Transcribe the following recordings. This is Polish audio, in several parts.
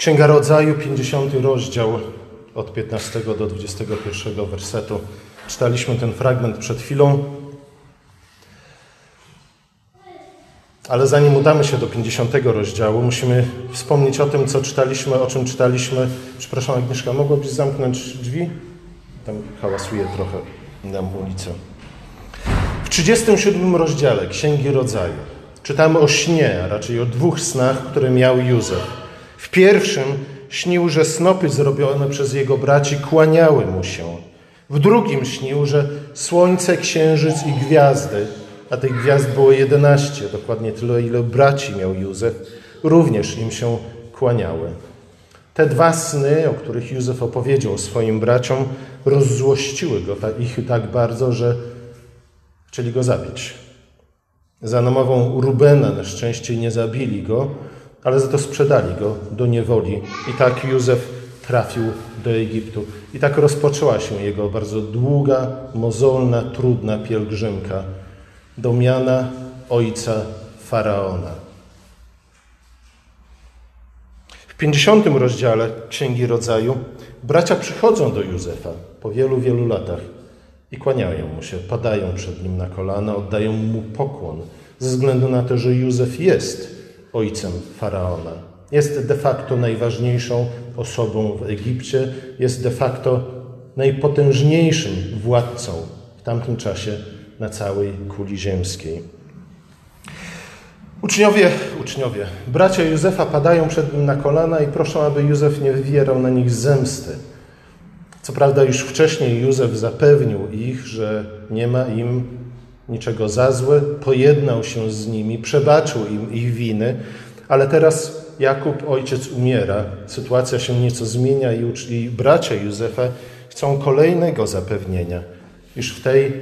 Księga Rodzaju, 50 rozdział, od 15 do 21 wersetu. Czytaliśmy ten fragment przed chwilą. Ale zanim udamy się do 50 rozdziału, musimy wspomnieć o tym, co czytaliśmy, o czym czytaliśmy. Przepraszam, Agnieszka, mogłabyś zamknąć drzwi? Tam hałasuje trochę nam ulicę. W 37 rozdziale Księgi Rodzaju czytamy o śnie, a raczej o dwóch snach, które miał Józef. W pierwszym śnił, że snopy zrobione przez jego braci kłaniały mu się. W drugim śnił, że słońce, księżyc i gwiazdy, a tych gwiazd było jedenaście, dokładnie tyle, ile braci miał Józef, również im się kłaniały. Te dwa sny, o których Józef opowiedział swoim braciom, rozzłościły go, ich tak bardzo, że chcieli go zabić. Za namową Rubena na szczęście nie zabili go, ale za to sprzedali go do niewoli. I tak Józef trafił do Egiptu. I tak rozpoczęła się jego bardzo długa, mozolna, trudna pielgrzymka do miana ojca Faraona. W 50 rozdziale Księgi Rodzaju bracia przychodzą do Józefa po wielu, wielu latach i kłaniają mu się, padają przed nim na kolana, oddają mu pokłon, ze względu na to, że Józef jest ojcem faraona. Jest de facto najważniejszą osobą w Egipcie, jest de facto najpotężniejszym władcą w tamtym czasie na całej kuli ziemskiej. Uczniowie, uczniowie, bracia Józefa padają przed nim na kolana i proszą, aby Józef nie wywierał na nich zemsty. Co prawda, już wcześniej Józef zapewnił ich, że nie ma im niczego za złe, pojednał się z nimi, przebaczył im ich winy, ale teraz Jakub, ojciec, umiera. Sytuacja się nieco zmienia i, i bracia Józefa chcą kolejnego zapewnienia, iż w tej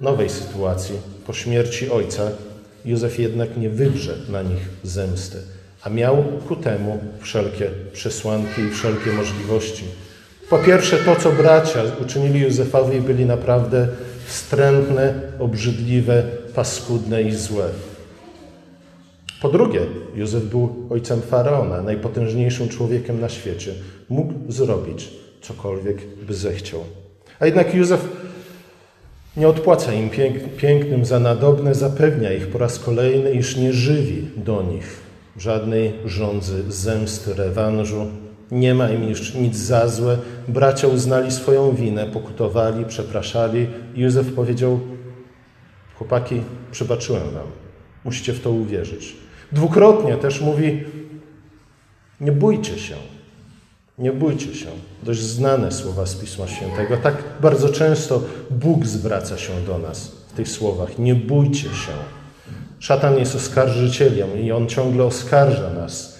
nowej sytuacji, po śmierci ojca, Józef jednak nie wybrze na nich zemsty, a miał ku temu wszelkie przesłanki i wszelkie możliwości. Po pierwsze, to, co bracia uczynili Józefowi, byli naprawdę wstrętne, obrzydliwe, paskudne i złe. Po drugie, Józef był ojcem faraona, najpotężniejszym człowiekiem na świecie. Mógł zrobić cokolwiek by zechciał. A jednak Józef nie odpłaca im pięknym za nadobne, zapewnia ich po raz kolejny, iż nie żywi do nich żadnej rządzy zemsty, rewanżu. Nie ma im już nic za złe. Bracia uznali swoją winę, pokutowali, przepraszali. Józef powiedział: Chłopaki, przebaczyłem wam. Musicie w to uwierzyć. Dwukrotnie też mówi: Nie bójcie się. Nie bójcie się. Dość znane słowa z Pisma Świętego. Tak bardzo często Bóg zwraca się do nas w tych słowach. Nie bójcie się. Szatan jest oskarżycielem i on ciągle oskarża nas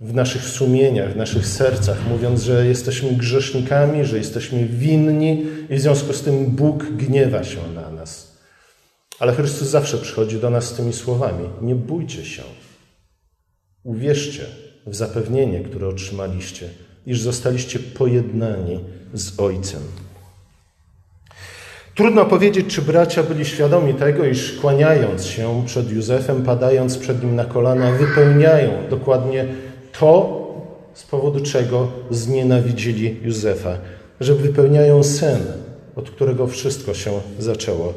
w naszych sumieniach, w naszych sercach, mówiąc, że jesteśmy grzesznikami, że jesteśmy winni i w związku z tym Bóg gniewa się na nas. Ale Chrystus zawsze przychodzi do nas z tymi słowami: Nie bójcie się. Uwierzcie w zapewnienie, które otrzymaliście iż zostaliście pojednani z Ojcem. Trudno powiedzieć, czy bracia byli świadomi tego, iż kłaniając się przed Józefem, padając przed nim na kolana, wypełniają dokładnie to, z powodu czego znienawidzili Józefa, że wypełniają sen, od którego wszystko się zaczęło.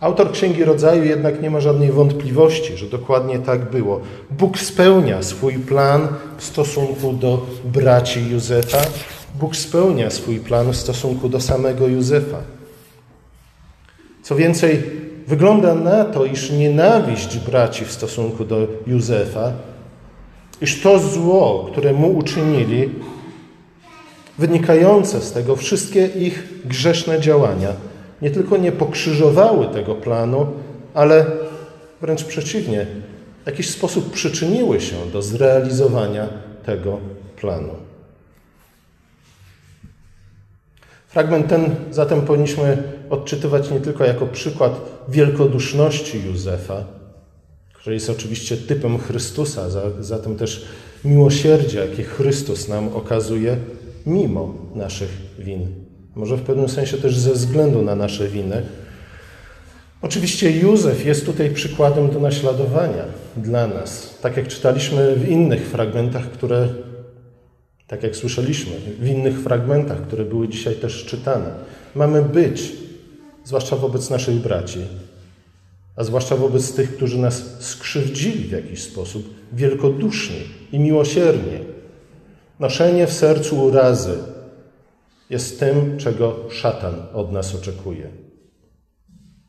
Autor Księgi Rodzaju jednak nie ma żadnej wątpliwości, że dokładnie tak było. Bóg spełnia swój plan w stosunku do braci Józefa. Bóg spełnia swój plan w stosunku do samego Józefa. Co więcej, wygląda na to, iż nienawiść braci w stosunku do Józefa, iż to zło, które mu uczynili, wynikające z tego wszystkie ich grzeszne działania, nie tylko nie pokrzyżowały tego planu, ale wręcz przeciwnie, w jakiś sposób przyczyniły się do zrealizowania tego planu. Fragment ten zatem powinniśmy odczytywać nie tylko jako przykład wielkoduszności Józefa, który jest oczywiście typem Chrystusa, zatem też miłosierdzia, jakie Chrystus nam okazuje mimo naszych win może w pewnym sensie też ze względu na nasze winy. Oczywiście Józef jest tutaj przykładem do naśladowania dla nas. Tak jak czytaliśmy w innych fragmentach, które Tak jak słyszeliśmy w innych fragmentach, które były dzisiaj też czytane. Mamy być, zwłaszcza wobec naszych braci, a zwłaszcza wobec tych, którzy nas skrzywdzili w jakiś sposób, wielkoduszni i miłosierni. Noszenie w sercu urazy jest tym, czego szatan od nas oczekuje.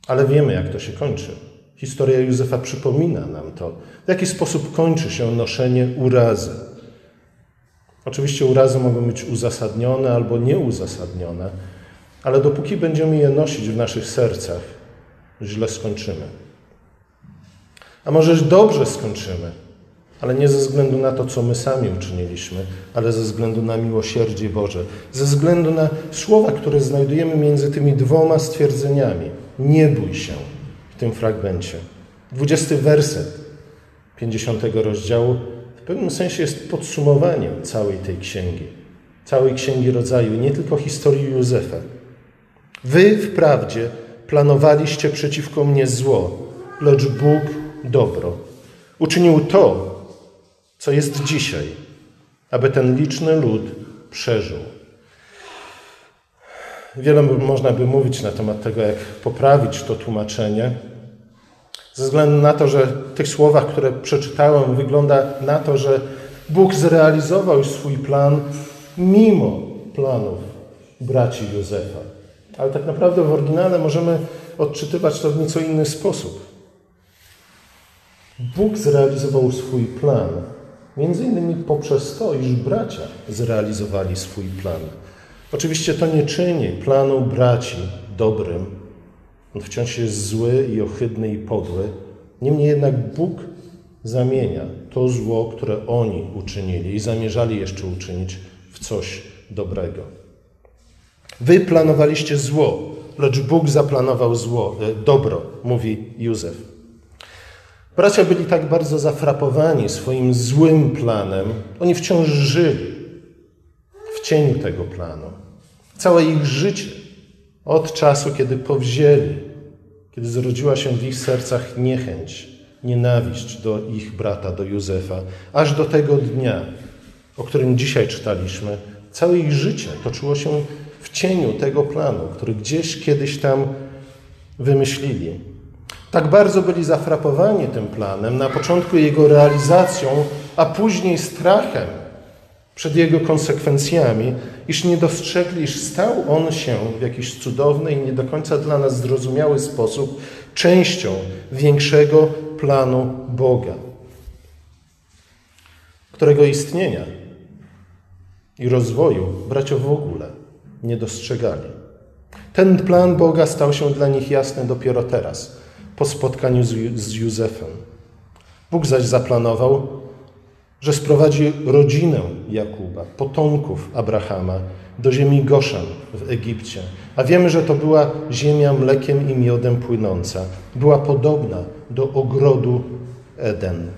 Ale wiemy, jak to się kończy. Historia Józefa przypomina nam to, w jaki sposób kończy się noszenie urazy. Oczywiście urazy mogą być uzasadnione albo nieuzasadnione, ale dopóki będziemy je nosić w naszych sercach, źle skończymy. A może dobrze skończymy, ale nie ze względu na to, co my sami uczyniliśmy, ale ze względu na miłosierdzie Boże, ze względu na słowa, które znajdujemy między tymi dwoma stwierdzeniami. Nie bój się w tym fragmencie. Dwudziesty werset 50 rozdziału w pewnym sensie jest podsumowaniem całej tej księgi, całej księgi rodzaju, nie tylko historii Józefa. Wy wprawdzie planowaliście przeciwko mnie zło, lecz Bóg dobro. Uczynił to, co jest dzisiaj, aby ten liczny lud przeżył. Wiele można by mówić na temat tego, jak poprawić to tłumaczenie. Ze względu na to, że w tych słowach, które przeczytałem, wygląda na to, że Bóg zrealizował swój plan mimo planów braci Józefa. Ale tak naprawdę w oryginale możemy odczytywać to w nieco inny sposób. Bóg zrealizował swój plan, między innymi poprzez to, iż bracia zrealizowali swój plan. Oczywiście to nie czyni planu braci dobrym. On wciąż jest zły i ohydny i podły. Niemniej jednak Bóg zamienia to zło, które oni uczynili i zamierzali jeszcze uczynić, w coś dobrego. Wy planowaliście zło, lecz Bóg zaplanował zło, e, dobro, mówi Józef. Bracia byli tak bardzo zafrapowani swoim złym planem, oni wciąż żyli w cieniu tego planu. Całe ich życie, od czasu, kiedy powzięli, kiedy zrodziła się w ich sercach niechęć, nienawiść do ich brata, do Józefa, aż do tego dnia, o którym dzisiaj czytaliśmy, całe ich życie toczyło się w cieniu tego planu, który gdzieś kiedyś tam wymyślili. Tak bardzo byli zafrapowani tym planem, na początku jego realizacją, a później strachem przed jego konsekwencjami, iż nie dostrzegli, iż stał on się w jakiś cudowny i nie do końca dla nas zrozumiały sposób częścią większego planu Boga, którego istnienia i rozwoju bracia w ogóle nie dostrzegali. Ten plan Boga stał się dla nich jasny dopiero teraz, po spotkaniu z Józefem. Bóg zaś zaplanował, że sprowadzi rodzinę Jakuba, potomków Abrahama, do ziemi Goszan w Egipcie. A wiemy, że to była ziemia mlekiem i miodem płynąca. Była podobna do ogrodu Eden.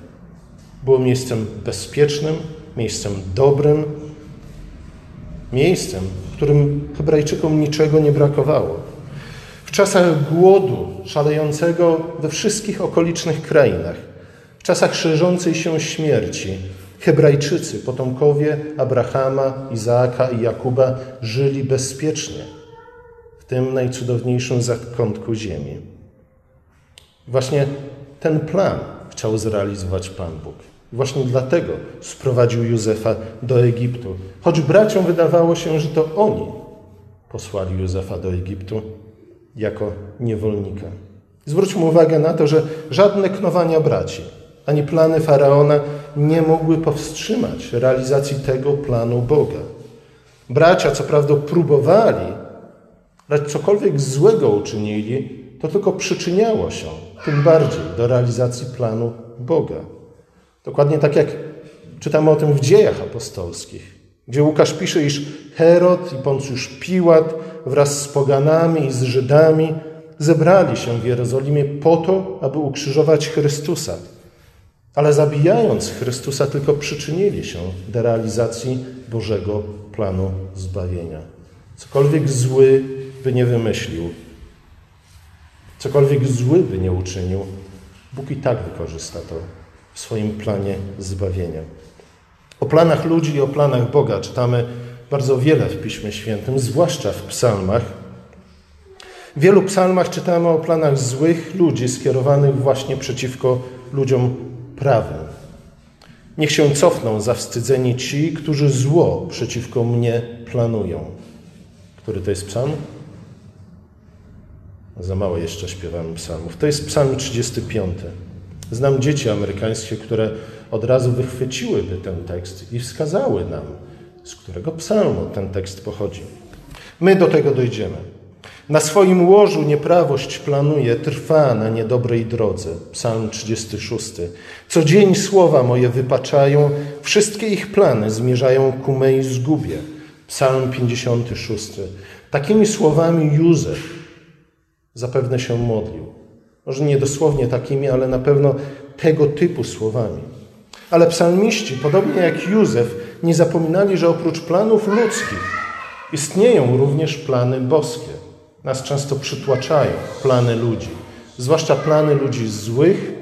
Było miejscem bezpiecznym, miejscem dobrym, miejscem, którym Hebrajczykom niczego nie brakowało. W czasach głodu szalejącego we wszystkich okolicznych krainach, w czasach szerzącej się śmierci, Hebrajczycy, potomkowie Abrahama, Izaaka i Jakuba, żyli bezpiecznie w tym najcudowniejszym zakątku ziemi. Właśnie ten plan chciał zrealizować Pan Bóg. Właśnie dlatego sprowadził Józefa do Egiptu. Choć braciom wydawało się, że to oni posłali Józefa do Egiptu jako niewolnika. Zwróćmy uwagę na to, że żadne knowania braci, ani plany faraona nie mogły powstrzymać realizacji tego planu Boga. Bracia, co prawda, próbowali, lecz cokolwiek złego uczynili, to tylko przyczyniało się tym bardziej do realizacji planu Boga. Dokładnie tak jak czytamy o tym w dziejach apostolskich, gdzie Łukasz pisze, iż Herod i Poncjusz Piłat wraz z poganami i z Żydami zebrali się w Jerozolimie po to, aby ukrzyżować Chrystusa. Ale zabijając Chrystusa, tylko przyczynili się do realizacji Bożego planu zbawienia. Cokolwiek zły by nie wymyślił, cokolwiek zły by nie uczynił, Bóg i tak wykorzysta to w swoim planie zbawienia. O planach ludzi i o planach Boga czytamy bardzo wiele w Piśmie Świętym, zwłaszcza w psalmach. W wielu psalmach czytamy o planach złych ludzi skierowanych właśnie przeciwko ludziom prawym. Niech się cofną zawstydzeni ci, którzy zło przeciwko mnie planują. Który to jest psalm? Za mało jeszcze śpiewamy psalmów. To jest psalm 35. Znam dzieci amerykańskie, które od razu wychwyciłyby ten tekst i wskazały nam, z którego psalmu ten tekst pochodzi. My do tego dojdziemy. Na swoim łożu nieprawość planuje, trwa na niedobrej drodze. Psalm 36. Co dzień słowa moje wypaczają, wszystkie ich plany zmierzają ku mej zgubie. Psalm 56. Takimi słowami Józef zapewne się modlił. Może nie dosłownie takimi, ale na pewno tego typu słowami. Ale psalmiści, podobnie jak Józef, nie zapominali, że oprócz planów ludzkich istnieją również plany boskie. Nas często przytłaczają plany ludzi, zwłaszcza plany ludzi złych,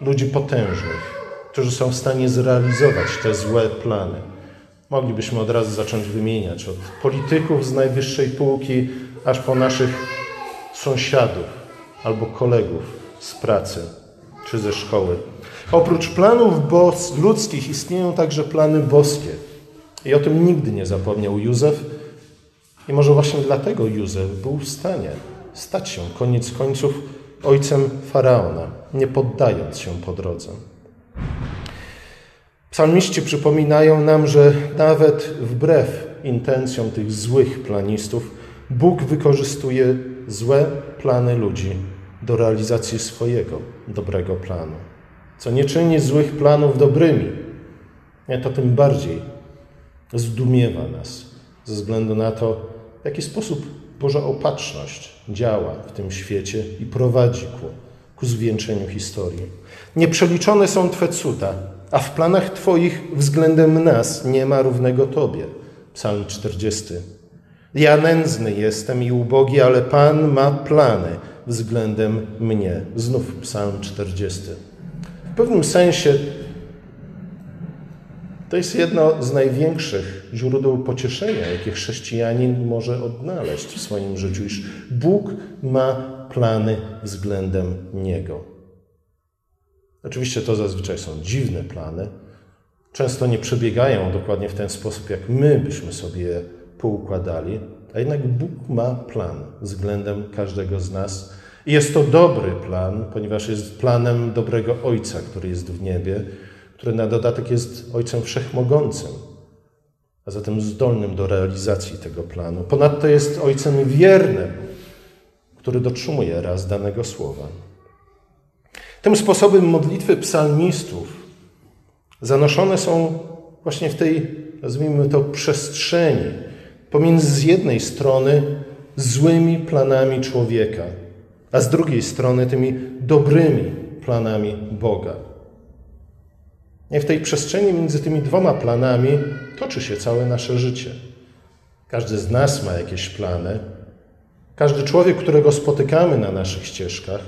ludzi potężnych, którzy są w stanie zrealizować te złe plany. Moglibyśmy od razu zacząć wymieniać od polityków z najwyższej półki, aż po naszych sąsiadów albo kolegów z pracy czy ze szkoły. Oprócz planów bos ludzkich istnieją także plany boskie. I o tym nigdy nie zapomniał Józef. I może właśnie dlatego Józef był w stanie stać się koniec końców ojcem faraona, nie poddając się po drodze. Psalmiści przypominają nam, że nawet wbrew intencjom tych złych planistów, Bóg wykorzystuje złe plany ludzi do realizacji swojego dobrego planu. Co nie czyni złych planów dobrymi, to tym bardziej zdumiewa nas ze względu na to, w jaki sposób Boża opatrzność działa w tym świecie i prowadzi ku, ku zwieńczeniu historii. Nieprzeliczone są Twe cuda, a w planach Twoich względem nas nie ma równego Tobie. Psalm 40. Ja nędzny jestem i ubogi, ale Pan ma plany względem mnie. Znów Psalm 40. W pewnym sensie to jest jedno z największych źródeł pocieszenia, jakie chrześcijanin może odnaleźć w swoim życiu, iż Bóg ma plany względem Niego. Oczywiście to zazwyczaj są dziwne plany, często nie przebiegają dokładnie w ten sposób, jak my byśmy sobie poukładali, a jednak Bóg ma plan względem każdego z nas. I jest to dobry plan, ponieważ jest planem dobrego Ojca, który jest w niebie, który na dodatek jest Ojcem Wszechmogącym, a zatem zdolnym do realizacji tego planu. Ponadto jest Ojcem wiernym, który dotrzymuje raz danego słowa. Tym sposobem modlitwy psalmistów zanoszone są właśnie w tej, nazwijmy to, przestrzeni pomiędzy z jednej strony złymi planami człowieka, a z drugiej strony tymi dobrymi planami Boga. Nie w tej przestrzeni między tymi dwoma planami toczy się całe nasze życie. Każdy z nas ma jakieś plany. Każdy człowiek, którego spotykamy na naszych ścieżkach,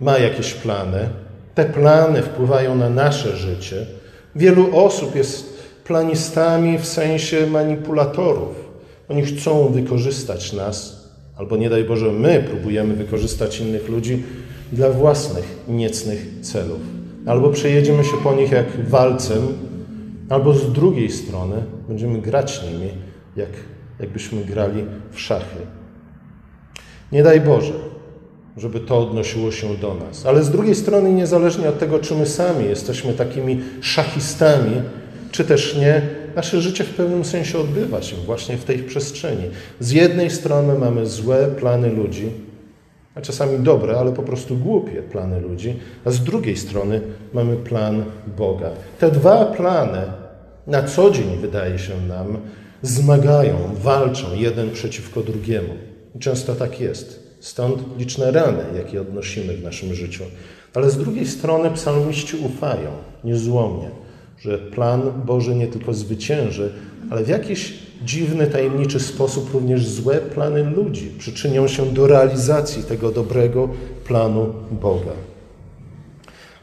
ma jakieś plany. Te plany wpływają na nasze życie. Wielu osób jest planistami w sensie manipulatorów. Oni chcą wykorzystać nas, albo nie daj Boże, my próbujemy wykorzystać innych ludzi dla własnych niecnych celów. Albo przejedziemy się po nich jak walcem, albo z drugiej strony będziemy grać nimi, jak, jakbyśmy grali w szachy. Nie daj Boże, żeby to odnosiło się do nas. Ale z drugiej strony, niezależnie od tego, czy my sami jesteśmy takimi szachistami, czy też nie, nasze życie w pewnym sensie odbywa się właśnie w tej przestrzeni. Z jednej strony mamy złe plany ludzi, a czasami dobre, ale po prostu głupie plany ludzi, a z drugiej strony mamy plan Boga. Te dwa plany na co dzień, wydaje się nam, zmagają, walczą jeden przeciwko drugiemu. I często tak jest. Stąd liczne rany, jakie odnosimy w naszym życiu. Ale z drugiej strony psalmiści ufają niezłomnie, że plan Boży nie tylko zwycięży, ale w jakiś dziwny, tajemniczy sposób również złe plany ludzi przyczynią się do realizacji tego dobrego planu Boga.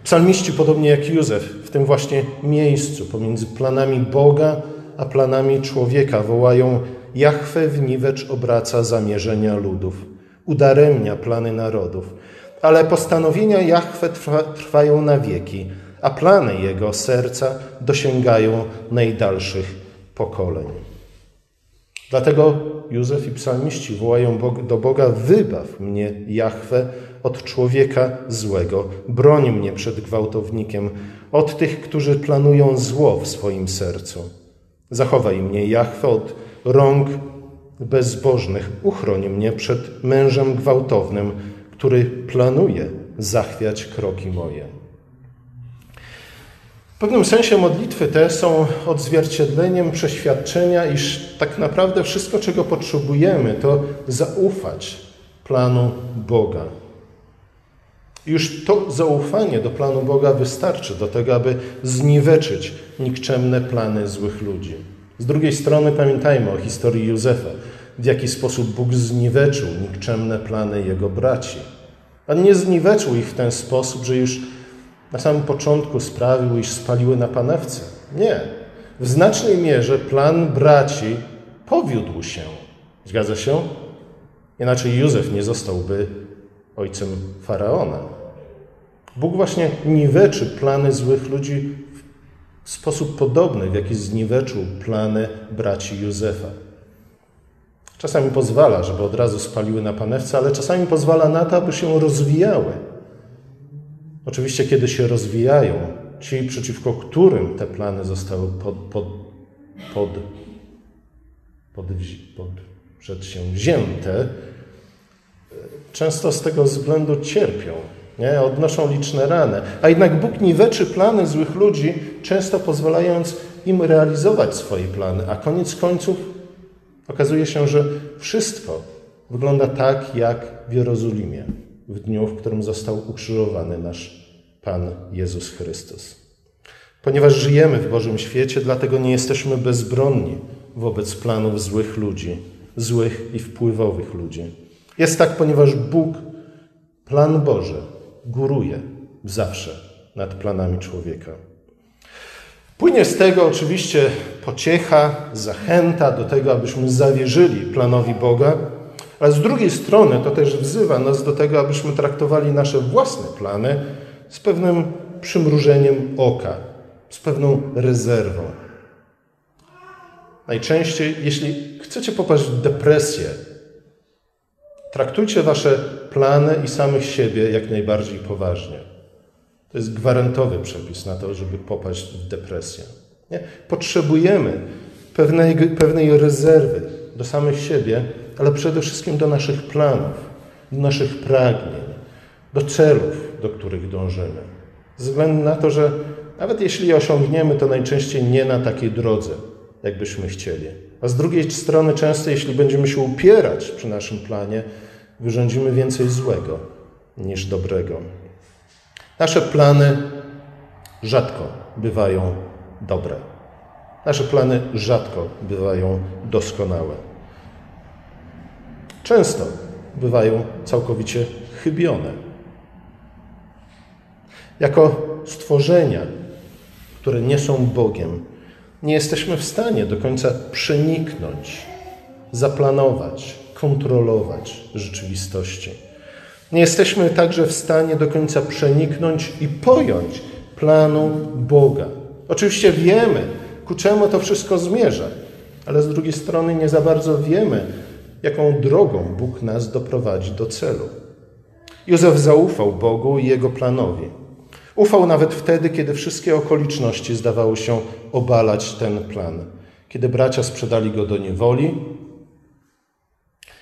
Psalmiści, podobnie jak Józef, w tym właśnie miejscu pomiędzy planami Boga a planami człowieka wołają Jachwę w niwecz obraca zamierzenia ludów, udaremnia plany narodów. Ale postanowienia Jachwę trwa, trwają na wieki, a plany Jego serca dosięgają najdalszych pokoleń. Dlatego Józef i psalmiści wołają do Boga: Wybaw mnie, Jachwę, od człowieka złego, broń mnie przed gwałtownikiem, od tych, którzy planują zło w swoim sercu. Zachowaj mnie, Jachwę, od rąk bezbożnych, uchroń mnie przed mężem gwałtownym, który planuje zachwiać kroki moje. W pewnym sensie modlitwy te są odzwierciedleniem przeświadczenia, iż tak naprawdę wszystko, czego potrzebujemy, to zaufać planu Boga. Już to zaufanie do planu Boga wystarczy do tego, aby zniweczyć nikczemne plany złych ludzi. Z drugiej strony pamiętajmy o historii Józefa, w jaki sposób Bóg zniweczył nikczemne plany jego braci. On nie zniweczył ich w ten sposób, że już na samym początku sprawił, iż spaliły na panewce. Nie. W znacznej mierze plan braci powiódł się. Zgadza się? Inaczej Józef nie zostałby ojcem faraona. Bóg właśnie niweczy plany złych ludzi w sposób podobny, w jaki zniweczył plany braci Józefa. Czasami pozwala, żeby od razu spaliły na panewce, ale czasami pozwala na to, aby się rozwijały. Oczywiście, kiedy się rozwijają, ci, przeciwko którym te plany zostały pod, pod, pod, pod, pod przedsięwzięte, często z tego względu cierpią, nie? odnoszą liczne rany. A jednak Bóg niweczy plany złych ludzi, często pozwalając im realizować swoje plany, a koniec końców okazuje się, że wszystko wygląda tak, jak w Jerozolimie, w dniu, w którym został ukrzyżowany nasz Pan Jezus Chrystus. Ponieważ żyjemy w Bożym świecie, dlatego nie jesteśmy bezbronni wobec planów złych ludzi, złych i wpływowych ludzi. Jest tak, ponieważ Bóg, plan Boży, góruje zawsze nad planami człowieka. Płynie z tego oczywiście pociecha, zachęta do tego, abyśmy zawierzyli planowi Boga, ale z drugiej strony to też wzywa nas do tego, abyśmy traktowali nasze własne plany z pewnym przymrużeniem oka, z pewną rezerwą. Najczęściej, jeśli chcecie popaść w depresję, traktujcie wasze plany i samych siebie jak najbardziej poważnie. To jest gwarantowy przepis na to, żeby popaść w depresję. Nie? Potrzebujemy pewnej, pewnej rezerwy do samych siebie, ale przede wszystkim do naszych planów, do naszych pragnień, do celów, do których dążymy. Ze względu na to, że nawet jeśli je osiągniemy, to najczęściej nie na takiej drodze, jakbyśmy chcieli. A z drugiej strony, często jeśli będziemy się upierać przy naszym planie, wyrządzimy więcej złego niż dobrego. Nasze plany rzadko bywają dobre. Nasze plany rzadko bywają doskonałe. Często bywają całkowicie chybione. Jako stworzenia, które nie są Bogiem, nie jesteśmy w stanie do końca przeniknąć, zaplanować, kontrolować rzeczywistości. Nie jesteśmy także w stanie do końca przeniknąć i pojąć planu Boga. Oczywiście wiemy, ku czemu to wszystko zmierza, ale z drugiej strony nie za bardzo wiemy, jaką drogą Bóg nas doprowadzi do celu. Józef zaufał Bogu i jego planowi. Ufał nawet wtedy, kiedy wszystkie okoliczności zdawały się obalać ten plan. Kiedy bracia sprzedali go do niewoli,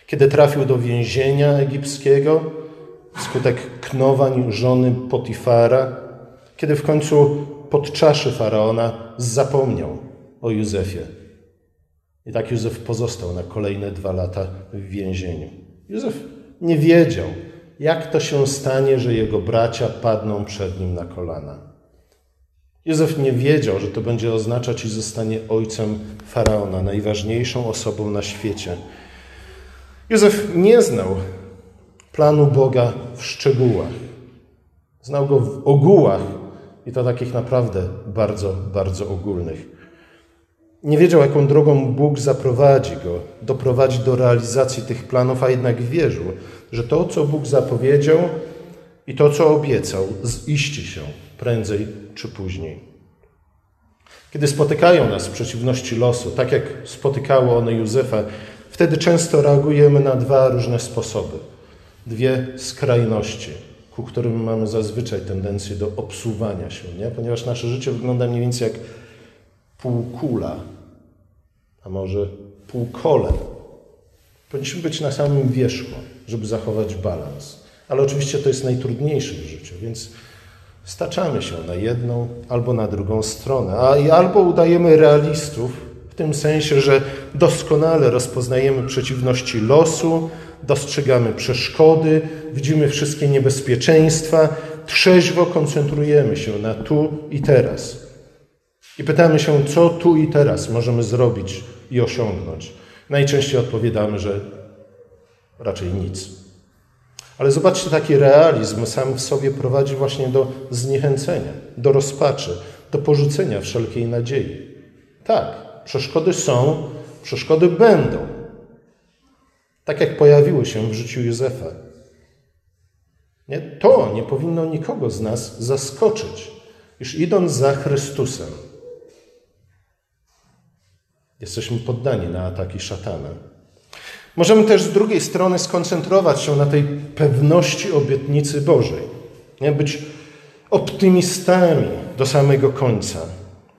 kiedy trafił do więzienia egipskiego wskutek knowań żony Potifara, kiedy w końcu pod czaszy faraona zapomniał o Józefie. I tak Józef pozostał na kolejne dwa lata w więzieniu. Józef nie wiedział, jak to się stanie, że jego bracia padną przed nim na kolana. Józef nie wiedział, że to będzie oznaczać, iż zostanie ojcem faraona, najważniejszą osobą na świecie. Józef nie znał planu Boga w szczegółach. Znał go w ogółach i to takich naprawdę bardzo, bardzo ogólnych. Nie wiedział, jaką drogą Bóg zaprowadzi go, doprowadzi do realizacji tych planów, a jednak wierzył, że to, co Bóg zapowiedział i to, co obiecał, ziści się prędzej czy później. Kiedy spotykają nas przeciwności losu, tak jak spotykało one Józefa, wtedy często reagujemy na dwa różne sposoby, dwie skrajności, ku którym mamy zazwyczaj tendencję do obsuwania się, nie? ponieważ nasze życie wygląda mniej więcej jak półkula, a może półkole. Powinniśmy być na samym wierzchu, żeby zachować balans. Ale oczywiście to jest najtrudniejsze w życiu, więc staczamy się na jedną albo na drugą stronę. A albo udajemy realistów, w tym sensie, że doskonale rozpoznajemy przeciwności losu, dostrzegamy przeszkody, widzimy wszystkie niebezpieczeństwa, trzeźwo koncentrujemy się na tu i teraz. I pytamy się, co tu i teraz możemy zrobić i osiągnąć. Najczęściej odpowiadamy, że raczej nic. Ale zobaczcie, taki realizm sam w sobie prowadzi właśnie do zniechęcenia, do rozpaczy, do porzucenia wszelkiej nadziei. Tak, przeszkody są, przeszkody będą. Tak jak pojawiły się w życiu Józefa. Nie? To nie powinno nikogo z nas zaskoczyć, iż idąc za Chrystusem, Jesteśmy poddani na ataki szatana. Możemy też z drugiej strony skoncentrować się na tej pewności obietnicy Bożej. Nie? Być optymistami do samego końca.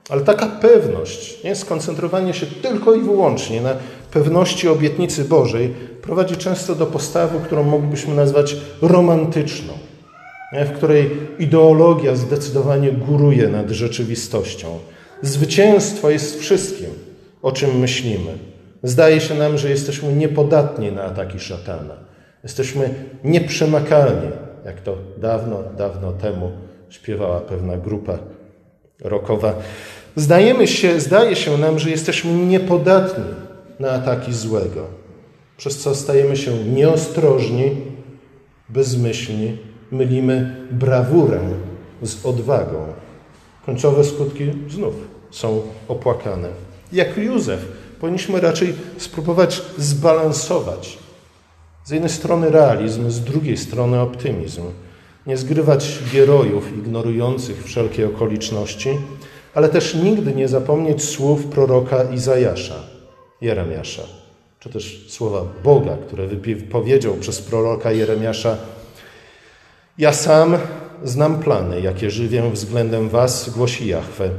Ale taka pewność, nie? skoncentrowanie się tylko i wyłącznie na pewności obietnicy Bożej prowadzi często do postawy, którą moglibyśmy nazwać romantyczną, nie? w której ideologia zdecydowanie góruje nad rzeczywistością. Zwycięstwo jest wszystkim o czym myślimy. Zdaje się nam, że jesteśmy niepodatni na ataki szatana. Jesteśmy nieprzemakalni, jak to dawno, dawno temu śpiewała pewna grupa rockowa. Zdajemy się, zdaje się nam, że jesteśmy niepodatni na ataki złego, przez co stajemy się nieostrożni, bezmyślni, mylimy brawurę z odwagą. Końcowe skutki znów są opłakane jak Józef, powinniśmy raczej spróbować zbalansować. Z jednej strony realizm, z drugiej strony optymizm. Nie zgrywać gierojów ignorujących wszelkie okoliczności, ale też nigdy nie zapomnieć słów proroka Izajasza, Jeremiasza, czy też słowa Boga, które wypowiedział przez proroka Jeremiasza. Ja sam znam plany, jakie żywię względem was, głosi Jahwe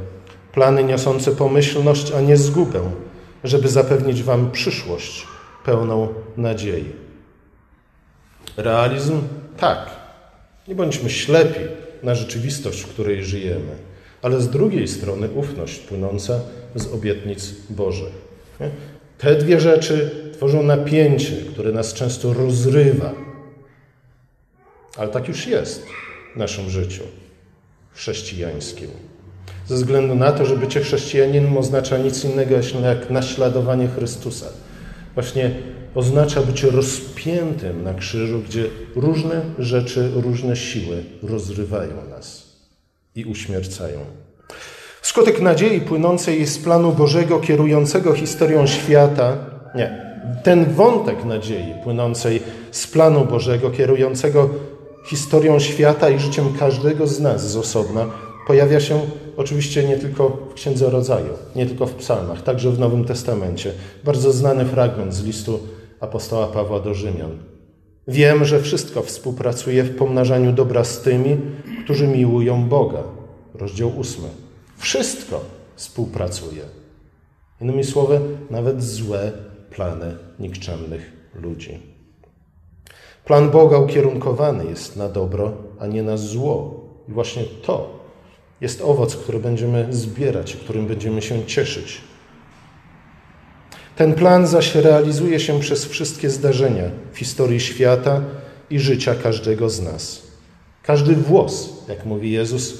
plany niosące pomyślność, a nie zgubę, żeby zapewnić Wam przyszłość pełną nadziei. Realizm? Tak. Nie bądźmy ślepi na rzeczywistość, w której żyjemy, ale z drugiej strony ufność płynąca z obietnic Bożych. Te dwie rzeczy tworzą napięcie, które nas często rozrywa. Ale tak już jest w naszym życiu chrześcijańskim ze względu na to, że bycie chrześcijaninem oznacza nic innego jak naśladowanie Chrystusa. Właśnie oznacza bycie rozpiętym na krzyżu, gdzie różne rzeczy, różne siły rozrywają nas i uśmiercają. Skutek nadziei płynącej z planu Bożego kierującego historią świata, nie, ten wątek nadziei płynącej z planu Bożego kierującego historią świata i życiem każdego z nas z osobna pojawia się oczywiście nie tylko w Księdze Rodzaju, nie tylko w psalmach, także w Nowym Testamencie. Bardzo znany fragment z listu apostoła Pawła do Rzymian. Wiem, że wszystko współpracuje w pomnażaniu dobra z tymi, którzy miłują Boga. Rozdział ósmy. Wszystko współpracuje. Innymi słowy, nawet złe plany nikczemnych ludzi. Plan Boga ukierunkowany jest na dobro, a nie na zło. I właśnie to jest owoc, który będziemy zbierać, którym będziemy się cieszyć. Ten plan zaś realizuje się przez wszystkie zdarzenia w historii świata i życia każdego z nas. Każdy włos, jak mówi Jezus,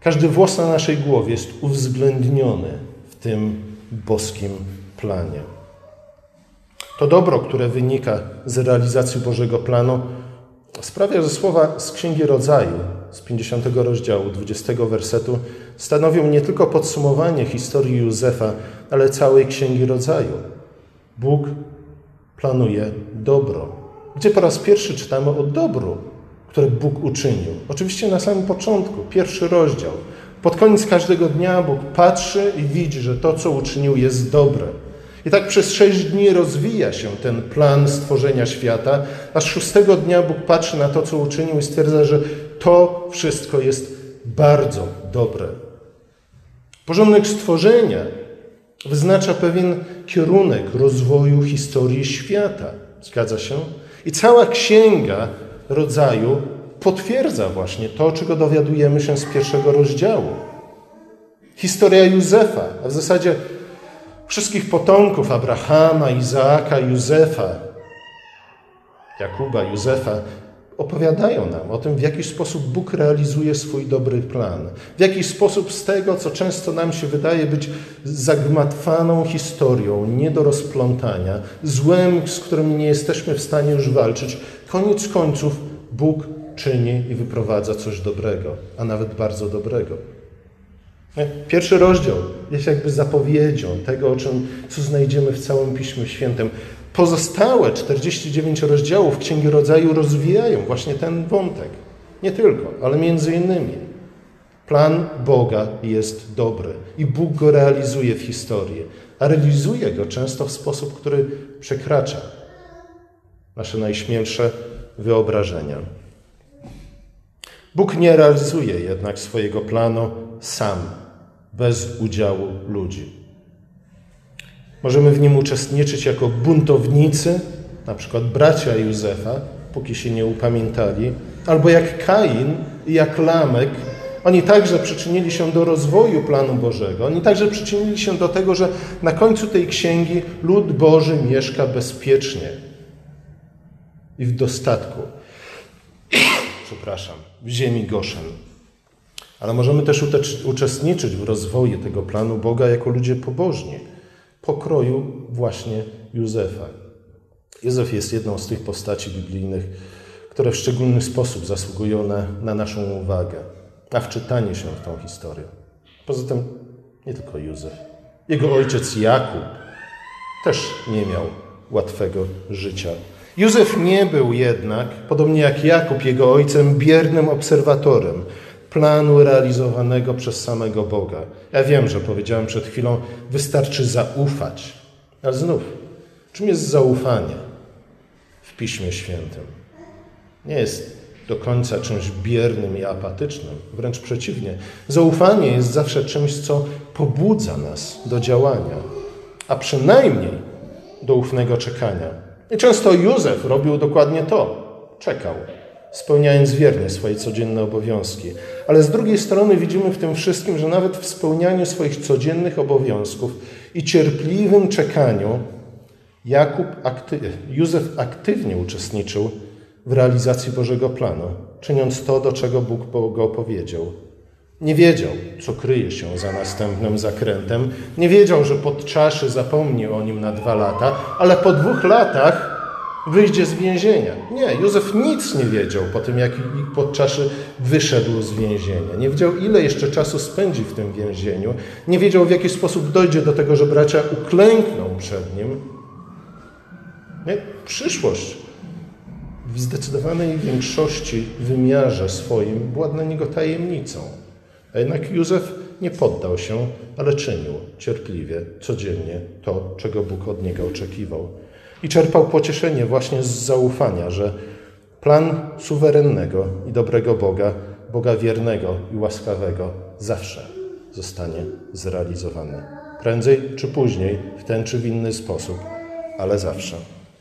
każdy włos na naszej głowie jest uwzględniony w tym boskim planie. To dobro, które wynika z realizacji Bożego planu, sprawia, że słowa z Księgi Rodzaju z 50 rozdziału, 20 wersetu stanowią nie tylko podsumowanie historii Józefa, ale całej Księgi Rodzaju. Bóg planuje dobro. Gdzie po raz pierwszy czytamy o dobru, które Bóg uczynił. Oczywiście na samym początku, pierwszy rozdział. Pod koniec każdego dnia Bóg patrzy i widzi, że to, co uczynił, jest dobre. I tak przez sześć dni rozwija się ten plan stworzenia świata, aż szóstego dnia Bóg patrzy na to, co uczynił i stwierdza, że to wszystko jest bardzo dobre. Porządek stworzenia wyznacza pewien kierunek rozwoju historii świata. Zgadza się? I cała księga rodzaju potwierdza właśnie to, czego dowiadujemy się z pierwszego rozdziału. Historia Józefa, a w zasadzie wszystkich potomków Abrahama, Izaaka, Józefa, Jakuba, Józefa, opowiadają nam o tym, w jaki sposób Bóg realizuje swój dobry plan. W jaki sposób z tego, co często nam się wydaje być zagmatwaną historią, nie do rozplątania, złem, z którym nie jesteśmy w stanie już walczyć, koniec końców Bóg czyni i wyprowadza coś dobrego, a nawet bardzo dobrego. Pierwszy rozdział jest jakby zapowiedzią tego, o czym, co znajdziemy w całym Piśmie Świętym. Pozostałe 49 rozdziałów Księgi Rodzaju rozwijają właśnie ten wątek. Nie tylko, ale między innymi. Plan Boga jest dobry i Bóg go realizuje w historii, a realizuje go często w sposób, który przekracza nasze najśmielsze wyobrażenia. Bóg nie realizuje jednak swojego planu sam, bez udziału ludzi. Możemy w nim uczestniczyć jako buntownicy, na przykład bracia Józefa, póki się nie upamiętali, albo jak Kain i jak Lamek, oni także przyczynili się do rozwoju planu Bożego. Oni także przyczynili się do tego, że na końcu tej księgi lud Boży mieszka bezpiecznie i w dostatku. Przepraszam, w ziemi Goszen. Ale możemy też uczestniczyć w rozwoju tego planu Boga jako ludzie pobożni, pokroju właśnie Józefa. Józef jest jedną z tych postaci biblijnych, które w szczególny sposób zasługują na, na naszą uwagę, na wczytanie się w tą historię. Poza tym nie tylko Józef. Jego ojciec Jakub też nie miał łatwego życia. Józef nie był jednak, podobnie jak Jakub, jego ojcem, biernym obserwatorem planu realizowanego przez samego Boga. Ja wiem, że powiedziałem przed chwilą, wystarczy zaufać. A znów, czym jest zaufanie w Piśmie Świętym? Nie jest do końca czymś biernym i apatycznym, wręcz przeciwnie. Zaufanie jest zawsze czymś, co pobudza nas do działania, a przynajmniej do ufnego czekania. I często Józef robił dokładnie to. Czekał, spełniając wiernie swoje codzienne obowiązki. Ale z drugiej strony widzimy w tym wszystkim, że nawet w spełnianiu swoich codziennych obowiązków i cierpliwym czekaniu Jakub akty Józef aktywnie uczestniczył w realizacji Bożego planu, czyniąc to, do czego Bóg go powiedział. Nie wiedział, co kryje się za następnym zakrętem. Nie wiedział, że pod czaszy zapomni o nim na dwa lata, ale po dwóch latach wyjdzie z więzienia. Nie, Józef nic nie wiedział po tym, jak pod czaszy wyszedł z więzienia. Nie wiedział, ile jeszcze czasu spędzi w tym więzieniu. Nie wiedział, w jaki sposób dojdzie do tego, że bracia uklękną przed nim. Nie? Przyszłość w zdecydowanej większości wymiarze swoim była dla niego tajemnicą. A jednak Józef nie poddał się, ale czynił cierpliwie, codziennie to, czego Bóg od niego oczekiwał. I czerpał pocieszenie właśnie z zaufania, że plan suwerennego i dobrego Boga, Boga wiernego i łaskawego, zawsze zostanie zrealizowany. Prędzej czy później, w ten czy w inny sposób, ale zawsze.